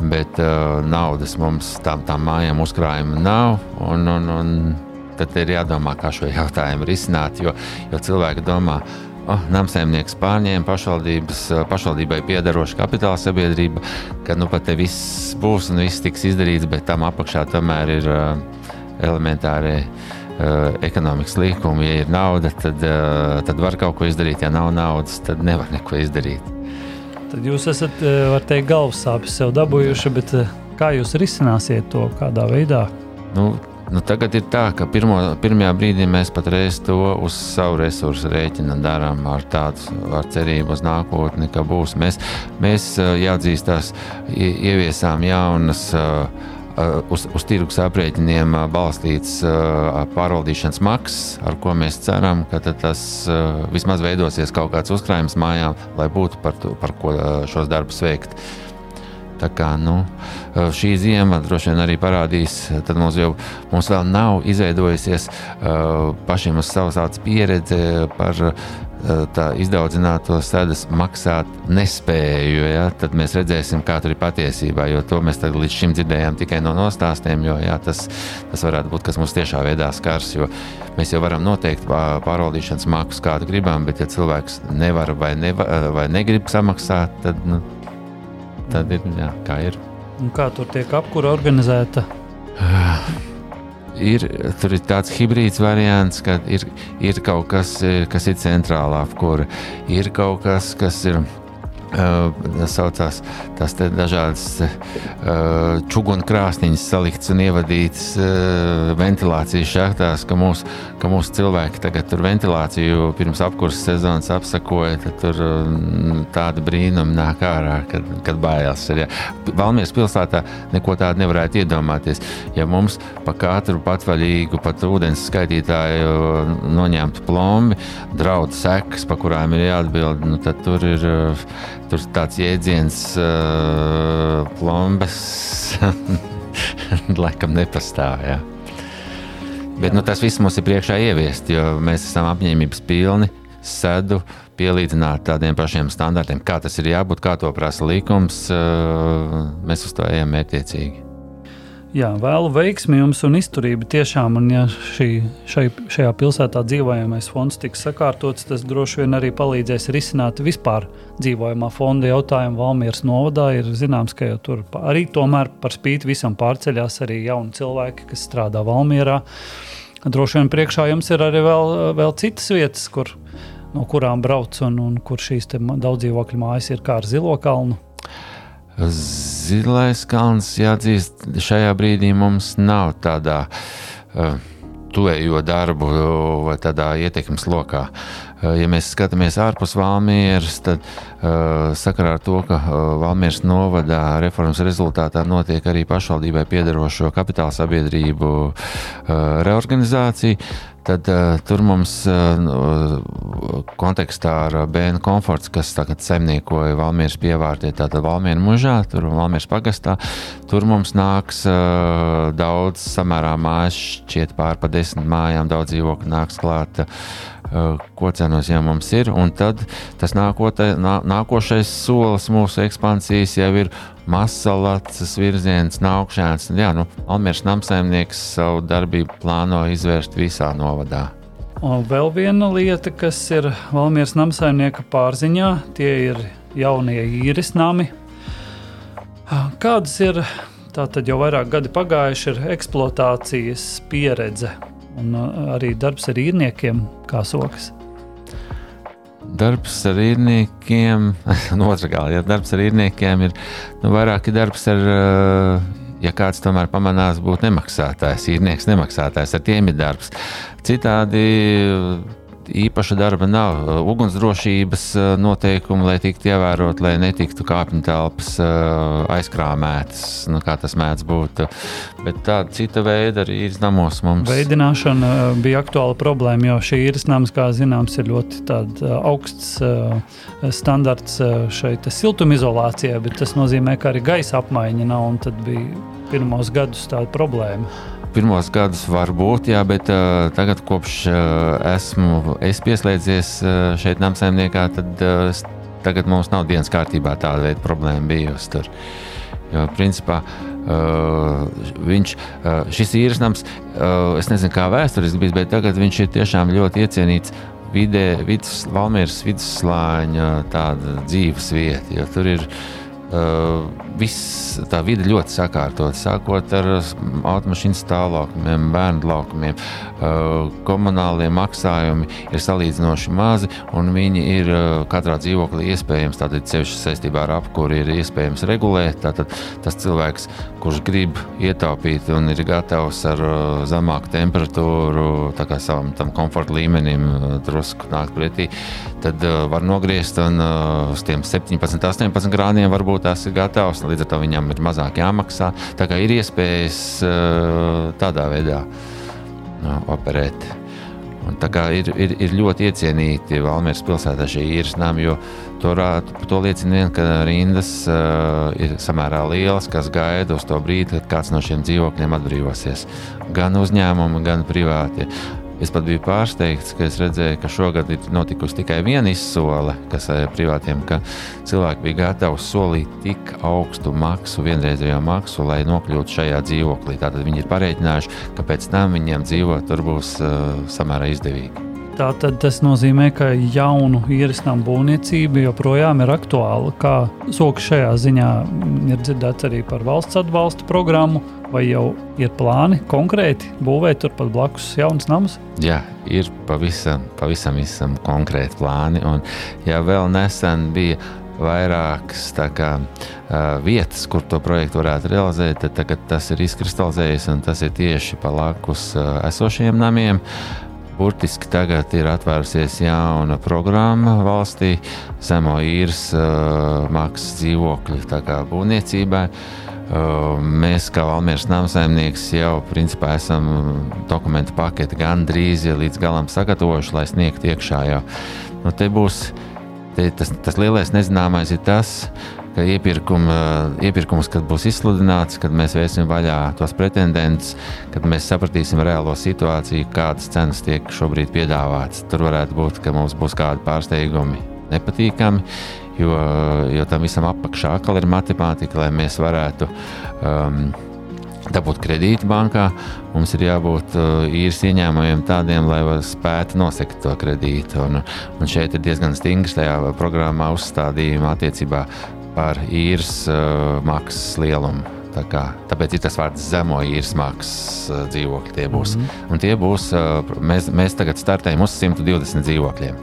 bet uh, naudas mums tam, tam mājām uzkrājuma nav. Un, un, un tad ir jādomā, kā šo jautājumu risināt. Jo, jo cilvēki domā, oh, namsaimnieks pārņēma pašvaldībai piedarošu kapitāla sabiedrību, ka nu pat te viss būs un viss tiks izdarīts, bet tam apakšā tomēr ir uh, elementārie uh, ekonomikas līkumu. Ja ir nauda, tad, uh, tad var kaut ko izdarīt. Ja nav naudas, tad nevar neko izdarīt. Tad jūs esat, var teikt, galvas sāpes sev dabūjuši, bet kā jūs risināsiet to kādā veidā? Nu, Nu, tagad ir tā, ka pirmo, pirmajā brīdī mēs patreiz to uz savu resursu rēķina darām ar tādu ar cerību uz nākotni, ka būs. Mēs, mēs jāatzīstās, ieviesām jaunas Uh, uz, uz tirgus aprēķiniem uh, balstīts uh, pārvaldīšanas maksas, ar ko mēs ceram, ka tas vismaz veidosies kaut kāds uzkrājums mājām, lai būtu par, to, par ko šos darbus veikt. Tā kā nu, šī zima droši vien arī parādīs, tad mums jau mums vēl nav izveidojusies pašiem uz savas pieredze par Eh, tā izdaudzināto sēdes maksāt nespēju, ja, tad mēs redzēsim, kā tur ir patiesībā. Jo to mēs līdz šim dzirdējām tikai no nostāstiem. Jo, ja, tas, tas varētu būt kas mums tiešā veidā skars. Mēs jau varam noteikt pārvaldīšanas maksu, kādu gribam, bet ja cilvēks nevar vai, neva, vai negrib samaksāt, tad, nu, tad ir jā, kā ir. Un kā tur tiek apkura organizēta? ir, tur ir tāds hibrīds variants, ka ir, ir kaut kas, kas ir centrālā apkūra, ir kaut kas, kas ir Uh, saucās tās dažādas uh, čūnu krāsniņas, saliktas un ievadītas uh, ventilācijas šachtās, ka mūsu mūs cilvēki tagad tur ventilāciju pirms apkurses sezonas apsakoja. Tur uh, tāda brīnuma nāk ārā, kad, kad bailās. Ir, ja. Valmieras pilsētā neko tādu nevarētu iedomāties. Ja mums pa katru patvaļīgu, pat ūdens skaitītāju noņemtu plombi, draudu sekas, pa kurām ir jāatbild, nu, tad tur ir. Uh, Tur tāds jēdziens, uh, plombas, laikam nepastāv. Jā. Bet nu, tas viss mums ir priekšā ieviest, jo mēs esam apņēmības pilni sedu pielīdzināt tādiem pašiem standartiem, kā tas ir jābūt, kā to prasa likums. Uh, mēs uz to ejam mērķiecīgi. Jā, vēlu veiksmi jums un izturību tiešām. Un, ja šī, šai, šajā pilsētā dzīvojamais fonds tiks sakārtots, tas droši vien arī palīdzēs risināt vispār dzīvojamā fonda jautājumu. Valmieras novadā ir zināms, ka tur arī tomēr par spīti visam pārceļās arī jauni cilvēki, kas strādā Valmierā. Droši vien priekšā jums ir arī vēl, vēl citas vietas, kur, no kurām brauc un, un kur šīs daudz dzīvokļu mājas ir kā ar Zilo kalnu. Zilais kalns, jāatzīst, šajā brīdī mums nav tādā uh, tuvējo darbu vai tādā ietekmes lokā. ja mēs skatāmies ārpus Valmieras, tad sakarā ar to, ka Valmieras novadā reformas rezultātā notiek arī pašvaldībai piedarošo kapitāla sabiedrību reorganizācija, tad uh, tur mums uh, kontekstā ar bērnu komforts, kas tagad saimniekoja Valmieras pievārtē, tātad Valmiera mužā, tur Valmieras pagastā, tur mums nāks uh, daudz samērā mājas, šķiet pār pa desmit mājām, daudz dzīvokļu nāks klāt. Uh, ko cenos jau mums ir, un tad tas nākote, nā, nākošais solis mūsu ekspansijas jau ir Masalats virziens, Naukšēns. Jā, nu, Almērs namsaimnieks savu darbību plāno izvērst visā novadā. Un vēl viena lieta, kas ir Valmīras namsaimnieka pārziņā, tie ir jaunie īres nami. Kādas ir, tātad jau vairāk gadi pagājuši, ir eksploatācijas pieredze un arī darbs ar īrniekiem kā sokas? darbs ar īrniekiem, no otras gala, ja darbs ar īrniekiem ir nu, vairāk darbs ar, eh, ja kāds tomēr pamanās būt nemaksātājs, īrnieks nemaksātājs, ar tiem ir darbs. Citādi īpaša darba nav. Ugunsdrošības eh, noteikumi, lai tiktu ievērot, lai netiktu kāpņu telpas eh, aizkrāmētas, nu, kā tas mēdz būt. Bet tāda cita veida arī ir namos mums. Veidināšana bija aktuāla problēma, jo šī īres nams, kā zināms, ir ļoti augsts standarts šeit siltumizolācijā, bet tas nozīmē, ka arī gaisa apmaiņa nav, un tad bija pirmos gadus tāda problēma pirmos gadus var būt, jā, bet uh, tagad, kopš uh, esmu es pieslēdzies uh, šeit namsaimniekā, tad uh, tagad mums nav dienas kārtībā tāda veida problēma bijusi tur. Jo, principā, uh, viņš, uh, šis īres nams, uh, es nezinu, kā vēsturiski bijis, bet tagad viņš ir tiešām ļoti iecienīts vidē, vidus, Valmieras vidusslāņa dzīves vieta. Tur ir uh, Uh, viss tā vide ļoti sakārtot, sākot ar automašīnu stāvlaukumiem, bērnu laukumiem. Uh, komunālie maksājumi ir salīdzinoši mazi, un viņi ir uh, katrā dzīvoklī iespējams, tātad ceļš saistībā ar apkuri ir iespējams regulēt. Tātad tas cilvēks, kurš grib ietaupīt un ir gatavs ar zemāku temperatūru, savam tam komforta līmenim drusku nākt pretī, tad var nogriezt un uz tiem 17, 18 grādiem varbūt tas ir gatavs, līdz ar to viņam ir mazāk jāmaksā. Tā kā ir iespējas uh, tādā veidā uh, operēt. Un tā kā ir, ir, ir ļoti iecienīti Valmīras pilsētā šie īres nami, jo to, to liecina vien, ka rindas uh, ir samērā lielas, kas gaida uz to brīdi, kad kāds no šiem dzīvokļiem atbrīvosies. Gan uzņēmumi, gan privāti. Es pat biju pārsteigts, ka redzēju, ka šogad ir notikusi tikai viena izsole, kas ir eh, privātiem, ka cilvēki bija gatavi solīt tik augstu maksu, vienreizējo maksu, lai nokļūtu šajā dzīvoklī. Tātad viņi ir pareiķinājuši, ka pēc tam viņiem dzīvot tur būs uh, samērā izdevīgi. Tātad tas nozīmē, ka jaunu īresnām būvniecība joprojām ir aktuāla. Kā soka šajā ziņā ir dzirdēts arī par valsts atbalsta programmu, vai jau ir plāni konkrēti būvēt turpat blakus jaunas namus? Jā, ir pavisam, pavisam, pavisam konkrēti plāni. Un, ja vēl nesen bija vairākas kā, uh, vietas, kur to projektu varētu realizēt, tagad tas ir izkristalizējies un tas ir tieši pa lakus uh, esošiem namiem. Burtiski tagad ir atvērusies jauna programma valstī, zemo īres uh, maksas dzīvokļu būvniecībai. Uh, mēs, kā Valmīras namsaimnieks, jau principā esam dokumentu paketi gandrīz ja līdz galam sagatavojuši, lai sniegtu iekšā. Jau. Nu, te būs te, tas, tas lielais nezināmais ir tas, ka iepirkuma, iepirkums, kad būs izsludināts, kad mēs vērsim vaļā tos pretendentus, kad mēs sapratīsim reālo situāciju, kādas cenas tiek šobrīd piedāvātas. Tur varētu būt, ka mums būs kādi pārsteigumi nepatīkami, jo, jo tam visam apakšā ir matemātika, lai mēs varētu. Um, dabūt kredītu bankā, mums ir jābūt uh, īres ieņēmumiem tādiem, lai spētu nosekt to kredītu. Un, un šeit ir diezgan stingrs tajā programmā uzstādījuma attiecībā par īres uh, maksas lielumu. Tā kā, tāpēc ir tas vārds zemo īres maksas uh, dzīvokļi. Tie būs. Mm -hmm. Un tie būs, uh, mēs, mēs tagad startējam uz 120 dzīvokļiem.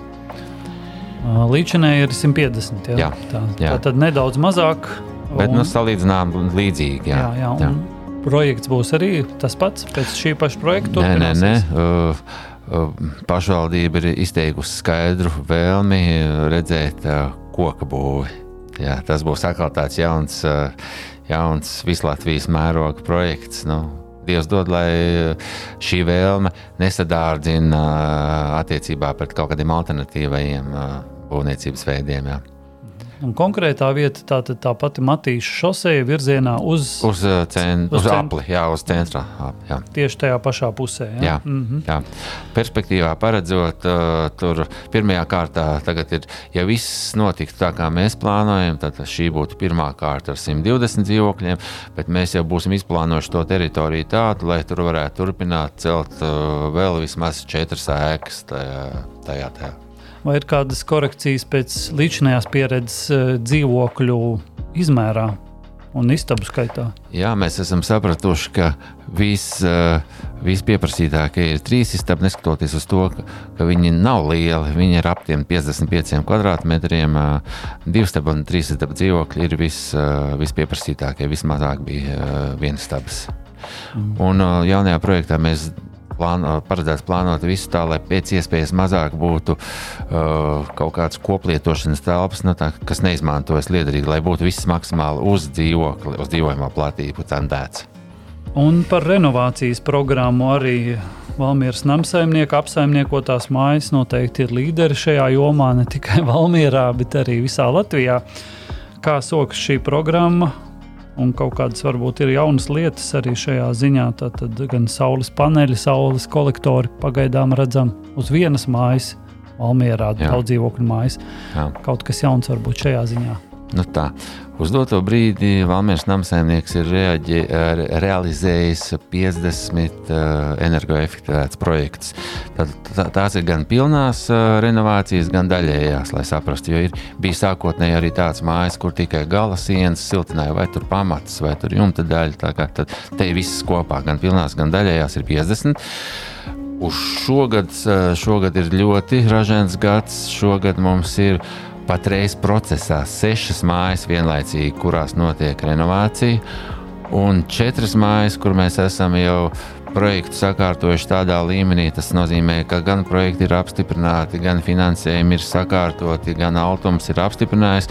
Uh, Līdšanai ir 150. Jā, jā, tā, jā. tā tad nedaudz mazāk. Bet nu, un... nu, salīdzinām līdzīgi. Jā, jā, jā, jā. Projekts būs arī tas pats pēc šī paša projekta. Nē, nē, nē. Uh, pašvaldība ir izteikusi skaidru vēlmi redzēt koka būvi. Jā, tas būs atkal tāds jauns, jauns Vislatvijas mēroga projekts. Nu, Dievs dod, lai šī vēlme nesadārdzina attiecībā pret kaut kādiem alternatīviem būvniecības veidiem. Jā. Un konkrētā vieta tā, tā, tā pati Matīša šoseja virzienā uz, uz, uh, cen, uz, uz apli, jā, uz centra. Jā. Tieši tajā pašā pusē. Jā, jā, mm -hmm. jā. perspektīvā paredzot, uh, tur pirmajā kārtā tagad ir, ja viss notiktu tā, kā mēs plānojam, tad šī būtu pirmā kārta ar 120 dzīvokļiem, bet mēs jau būsim izplānojuši to teritoriju tādu, lai tur varētu turpināt celt uh, vēl vismaz četras ēkas tajā. tajā, tajā vai ir kādas korekcijas pēc līdzinājās pieredzes eh, dzīvokļu izmērā un istabu skaitā? Jā, mēs esam sapratuši, ka vis, eh, vispieprasītākie ir trīs istabi, neskatoties uz to, ka, ka viņi nav lieli. Viņi ir ap 55 kvadrātmetriem. Eh, divi stabi un trīs istabi dzīvokļi ir vis, vispieprasītākie. Vismazāk bija viens stabs. Mm. Un jaunajā projektā mēs plāno, paredzēts plānot visu tā, lai pēc iespējas mazāk būtu uh, kaut kādas koplietošanas telpas, nu, tā, kas neizmantojas liederīgi, lai būtu viss maksimāli uz dzīvokli, uz dzīvojamo platību centēts. Un par renovācijas programmu arī Valmieras namsaimnieka apsaimniekotās mājas noteikti ir līderi šajā jomā, ne tikai Valmierā, bet arī visā Latvijā. Kā sokas šī programma un kaut kādas varbūt ir jaunas lietas arī šajā ziņā. Tad gan saules paneļi, saules kolektori pagaidām redzam uz vienas mājas, Valmierā, daudz dzīvokļu mājas. Jā. Kaut kas jauns varbūt šajā ziņā. Nu tā, uz doto brīdi Valmīras namsaimnieks ir reaģi, realizējis 50 uh, energoefektivitātes projekts. Tad, tā, tās ir gan pilnās uh, renovācijas, gan daļējās, lai saprastu. Jo ir bijis sākotnēji arī tāds mājas, kur tikai gala sienas siltināja, vai tur pamats, vai tur jumta daļa. Tā kā tad te viss kopā, gan pilnās, gan daļējās, ir 50. Uz šogad, šogad ir ļoti ražīgs gads. Šogad mums ir patreiz procesā sešas mājas vienlaicīgi, kurās notiek renovācija, un četras mājas, kur mēs esam jau projektu sakārtojuši tādā līmenī. Tas nozīmē, ka gan projekti ir apstiprināti, gan finansējumi ir sakārtoti, gan altums ir apstiprinājis.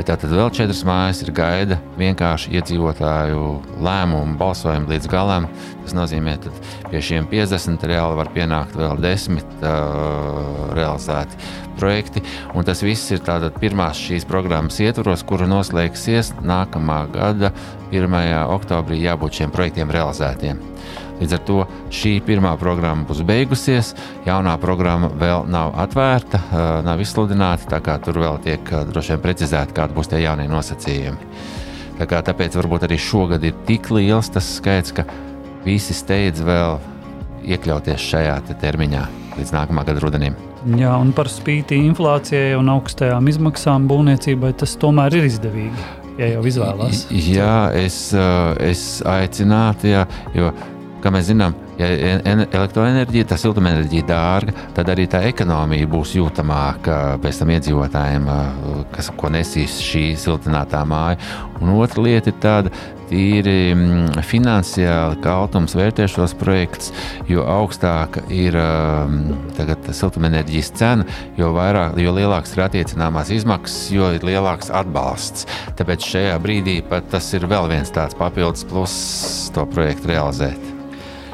Bet tātad vēl četras mājas ir gaida vienkārši iedzīvotāju lēmumu, balsojumu līdz galam. Tas nozīmē, ka pie šiem 50 reāli var pienākt vēl 10 uh, realizēti projekti. Un tas viss ir tātad pirmās šīs programmas ietvaros, kura noslēgsies nākamā gada 1. oktobrī jābūt šiem projektiem realizētiem. Līdz ar to šī pirmā programma būs beigusies, jaunā programma vēl nav atvērta, nav izsludināta, tā kā tur vēl tiek droši vien precizēti, kādi būs tie jaunie nosacījumi. Tā kā, tāpēc varbūt arī šogad ir tik liels tas skaits, ka visi steidz vēl iekļauties šajā te termiņā līdz nākamā gada rudenim. Jā, un par spīti inflācijai un augstajām izmaksām būvniecībai tas tomēr ir izdevīgi. Ja jau izvēlās. Jā, es, es aicinātu, jā, jo kā mēs zinām, ja elektroenerģija, tā siltumenerģija dārga, tad arī tā ekonomija būs jūtamāka pēc tam iedzīvotājiem, kas, ko nesīs šī siltinātā māja. Un otra lieta ir tāda, tīri mm, finansiāli, kā Altums vērtē šos projektus, jo augstāka ir tagad siltumenerģijas cena, jo, vairāk, jo lielākas ir attiecināmās izmaksas, jo ir lielāks atbalsts. Tāpēc šajā brīdī tas ir vēl viens tāds papildus pluss to projektu realizēt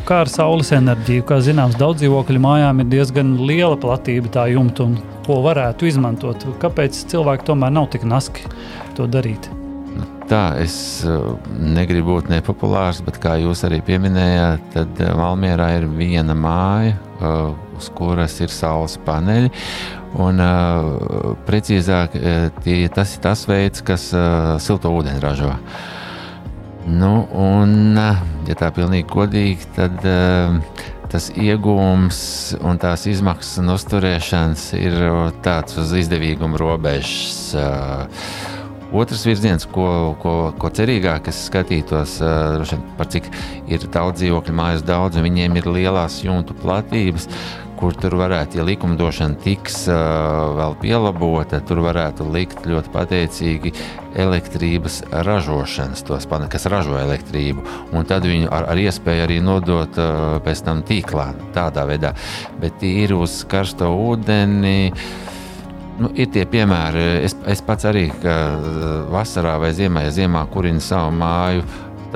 kā ar saules enerģiju. Kā zināms, daudz dzīvokļu mājām ir diezgan liela platība tā jumta, un ko varētu izmantot. Kāpēc cilvēki tomēr nav tik naski to darīt? Nu, tā es uh, negribu būt nepopulārs, bet kā jūs arī pieminējāt, tad uh, Valmjerā ir viena māja, uh, uz kuras ir saules paneļi. Un, precīzāk, tie, tas ir tas veids, kas silto ūdeni ražo. Uh, Nu, un, ja tā pilnīgi godīgi, tad uh, tas iegūms un tās izmaksas un uzturēšanas ir tāds uz izdevīguma robežas. Uh, Otrs virziens, ko, ko, ko cerīgāk es skatītos, uh, par cik ir daudz dzīvokļu mājas daudz, un viņiem ir lielās jumtu platības, kur tur varētu, ja likumdošana tiks uh, vēl pielabota, tur varētu likt ļoti pateicīgi elektrības ražošanas, tos kas ražo elektrību, un tad viņu ar, ar iespēju arī nodot uh, pēc tam tīklā tādā veidā. Bet ir uz karsto ūdeni. Uh, Nu, ir tie piemēri, es, es pats arī vasarā vai ziemā, ja ziemā kurinu savu māju,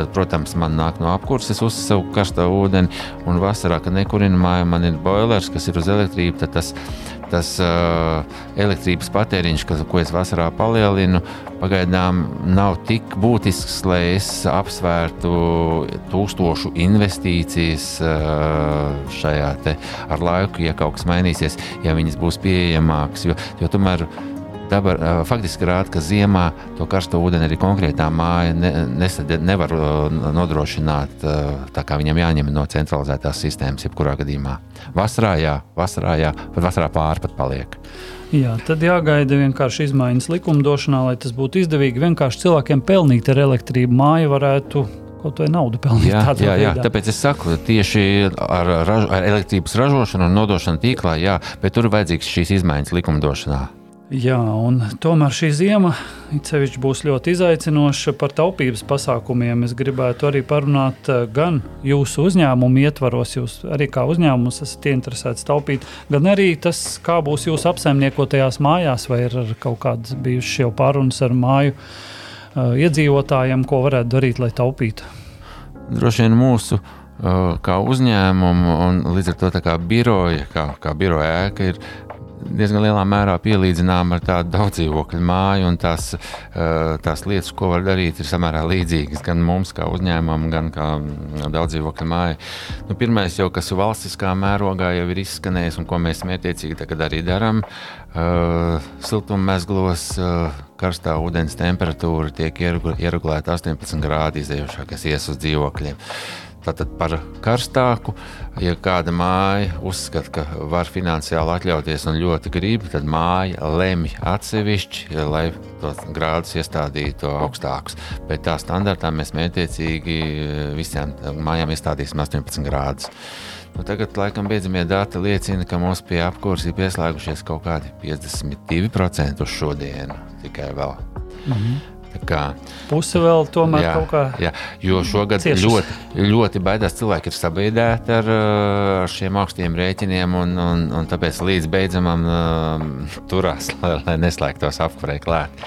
tad, protams, man nāk no apkurses uz savu karsto ūdeni, un vasarā, kad nekurinu māju, man ir boilers, kas ir uz elektrību, tad tas tas uh, elektrības patēriņš, kas, ko es vasarā palielinu, pagaidām nav tik būtisks, lai es apsvērtu tūkstošu investīcijas uh, šajā te ar laiku, ja kaut kas mainīsies, ja viņas būs pieejamākas. Jo, jo tomēr Daba faktiski rāda, ka ziemā to karsto ūdeni arī konkrētā māja ne, nesad, nevar nodrošināt tā, kā viņam jāņem no centralizētās sistēmas, jebkurā gadījumā. Vasarā, jā, vasarā, jā, pat vasarā pāri pat paliek. Jā, tad jāgaida vienkārši izmaiņas likumdošanā, lai tas būtu izdevīgi. Vienkārši cilvēkiem pelnīt ar elektrību māju varētu kaut vai naudu pelnīt. Jā, jā, jā, tāpēc es saku, tieši ar, raž, ar elektrības ražošanu un nodošanu tīklā, jā, bet tur ir vajadzīgs šīs izmaiņas likumdošanā. Jā, un tomēr šī zima būs ļoti izaicinoša par taupības pasākumiem. Es gribētu arī parunāt eh, gan jūsu uzņēmumu ietvaros, jūs arī kā uzņēmums esat interesēts taupīt, gan arī tas, kā būs jūsu apsaimniekotajās mājās, vai ir kaut kādas bijušas jau pārunas ar māju uh, iedzīvotājiem, ko varētu darīt, lai taupītu. Droši vien mūsu uh, kā uzņēmumu un līdz ar to kā biroja, kā, kā biroja ēka ir diezgan lielā mērā pielīdzinām ar tādu daudzdzīvokļu māju, un tās, eh, tās lietas, ko var darīt, ir samērā līdzīgas gan mums, kā uzņēmumam, gan kā daudzdzīvokļu māja. Nu, pirmais, jau, kas valstiskā mērogā jau ir izskanējis, un ko mēs mērķiecīgi tagad arī darām, uh, siltummezglos. Uh, karstā ūdens temperatūra tiek ieregulēta 18 grādi izējošā, kas ies uz dzīvokļiem. Tātad par karstāku, ja kāda māja uzskata, ka var finansiāli atļauties un ļoti grib, tad māja lemj atsevišķi, lai tos grādus iestādītu augstākus. Bet tā standartā mēs mētiecīgi visām mājām iestādīsim 18 grādus. Nu, tagad, laikam, beidzamie dati liecina, ka mums pie apkurses ir pieslēgušies kaut kādi 52% uz šodienu tikai vēl. Kā, Puse vēl tomēr jā, kaut kā. Jā, jo šogad ciešas. ļoti, ļoti baidās cilvēki ir sabiedrēti ar, ar šiem augstiem rēķiniem, un, un, un tāpēc līdz beidzamam uh, turās, lai, lai neslēgtos apkurē klāt.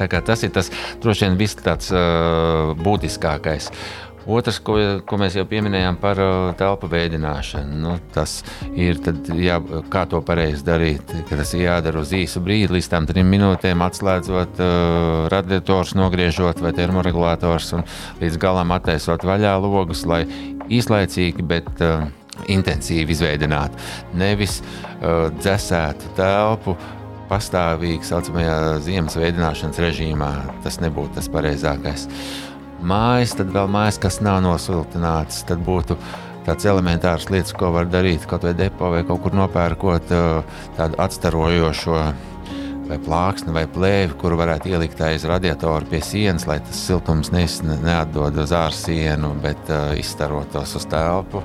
Tas ir tas droši vien viss tāds uh, būtiskākais. Otrs, ko, ko mēs jau pieminējām par uh, telpu veidināšanu, nu, tas ir jā, kā to pareizi darīt. Tas ir jādara uz īsu brīdi, līdz tam trim minūtēm, atslēdzot uh, radiators, nogriežot vai termoregulators un līdz galam attaisot vaļā logus, lai īslaicīgi, bet uh, intensīvi izveidinātu. Nevis uh, dzēsētu telpu pastāvīgi saucamajā ziemas veidināšanas režīmā. Tas nebūtu tas pareizākais. Uh, mājas, tad vēl mājas, kas nav nosiltinātas. Tad būtu tāds elementārs lietas, ko var darīt kaut vai depo vai kaut kur nopērkot uh, tādu atstarojošo vai plāksni vai plēvi, kuru varētu ielikt aiz radiatora pie sienas, lai tas siltums neatdod uz ārsienu, bet uh, izstarotos uz telpu.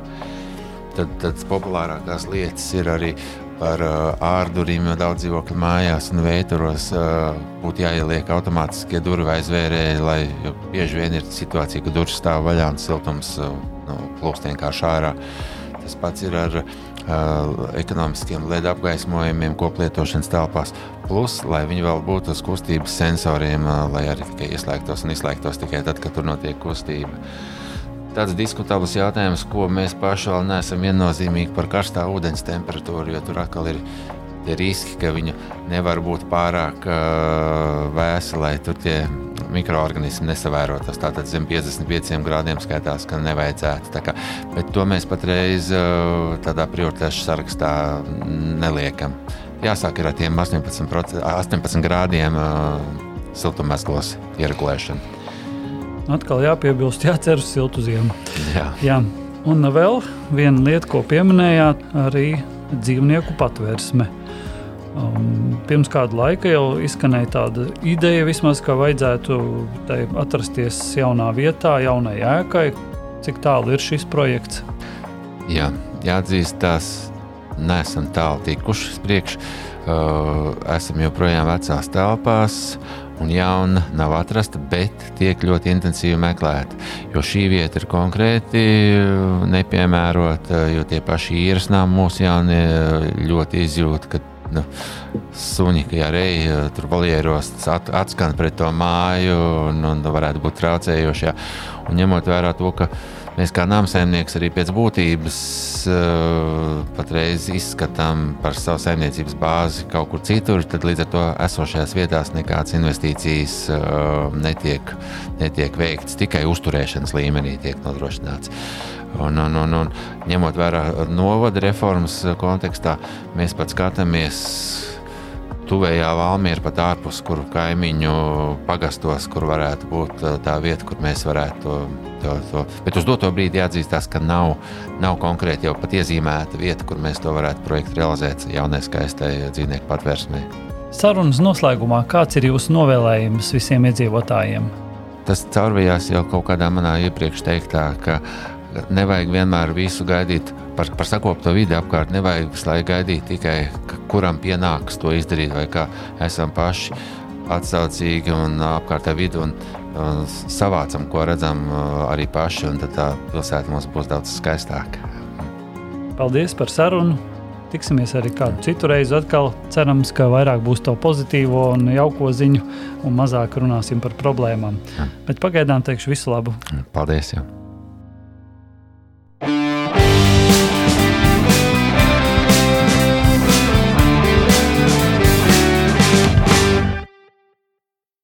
Tad, tad populārākās lietas ir arī par uh, ārduriem, jo daudz dzīvokļu mājās un vēturos uh, būtu jāieliek automātiskie durvju aizvērēji, lai bieži vien ir situācija, ka durvis stāv vaļā un siltums uh, nu, plūst vienkārši ārā. Tas pats ir ar uh, ekonomiskiem LED apgaismojumiem, koplietošanas telpās. Plus, lai viņi vēl būtu uz kustības sensoriem, uh, lai arī tikai ieslēgtos un izslēgtos tikai tad, kad tur notiek kustība. Uh, tāds diskutabls jautājums, ko mēs paši vēl neesam viennozīmīgi par karstā ūdens temperatūru, jo tur atkal ir tie riski, ka viņa nevar būt pārāk uh, vēsa, lai tur tie mikroorganismi nesavērotos. Tātad zem 55 grādiem skaitās, ka nevajadzētu. Kā, bet to mēs patreiz uh, tādā prioritāšu sarakstā neliekam. Jāsāk ar tiem 18, 18 grādiem uh, siltummezglos ieregulēšanu. Atkal jāpiebilst, jācer uz siltu ziemu. Jā. Jā. Un vēl viena lieta, ko pieminējāt, arī dzīvnieku patvērsme. Um, pirms kāda laika jau izskanēja tāda ideja, vismaz, ka vajadzētu atrasties jaunā vietā, jaunai ēkai. Cik tālu ir šis projekts? Jā, jāatzīst, tās nesam tālu tikuši uz priekšu. Uh, esam joprojām vecās telpās, un jauna nav atrasta, bet tiek ļoti intensīvi meklēta. Jo šī vieta ir konkrēti nepiemērota, jo tie paši īres nami mūsu jaunie ļoti izjūt, ka nu, suņi, ka arī tur valieros at, atskan pret to māju un, un varētu būt traucējoši. Jā. Un ņemot vērā to, ka Mēs kā nāmsaimnieks arī pēc būtības uh, patreiz izskatām par savu saimniecības bāzi kaut kur citur, tad līdz ar to esošajās vietās nekādas investīcijas uh, netiek, netiek veikts. Tikai uzturēšanas līmenī tiek nodrošināts. Un, un, un, un ņemot vērā novada reformas kontekstā, mēs pat skatāmies tuvējā Valmiera, pat ārpus kuru kaimiņu pagastos, kur varētu būt uh, tā vieta, kur mēs varētu to, to, to. Bet uz doto brīdi jāatzīstās, ka nav, nav konkrēti jau pat iezīmēta vieta, kur mēs to varētu projektu realizēt jaunai skaistai dzīvnieku patvērsmē. Sarunas noslēgumā, kāds ir jūsu novēlējums visiem iedzīvotājiem? Tas caurvījās jau kaut kādā manā iepriekš teiktā, ka nevajag vienmēr visu gaidīt par, par sakopto vidi apkārt. Nevajag visu laiku gaidīt tikai, kuram pienāks to izdarīt, vai kā esam paši atsaucīgi un apkārtējā vidi un, un savācam, ko redzam arī paši, un tad tā pilsēta mums būs daudz skaistāka. Paldies par sarunu! Tiksimies arī kādu citu reizi. Atkal cerams, ka vairāk būs to pozitīvo un jauko ziņu, un mazāk runāsim par problēmām. Bet pagaidām teikšu visu labu. Paldies! Jau.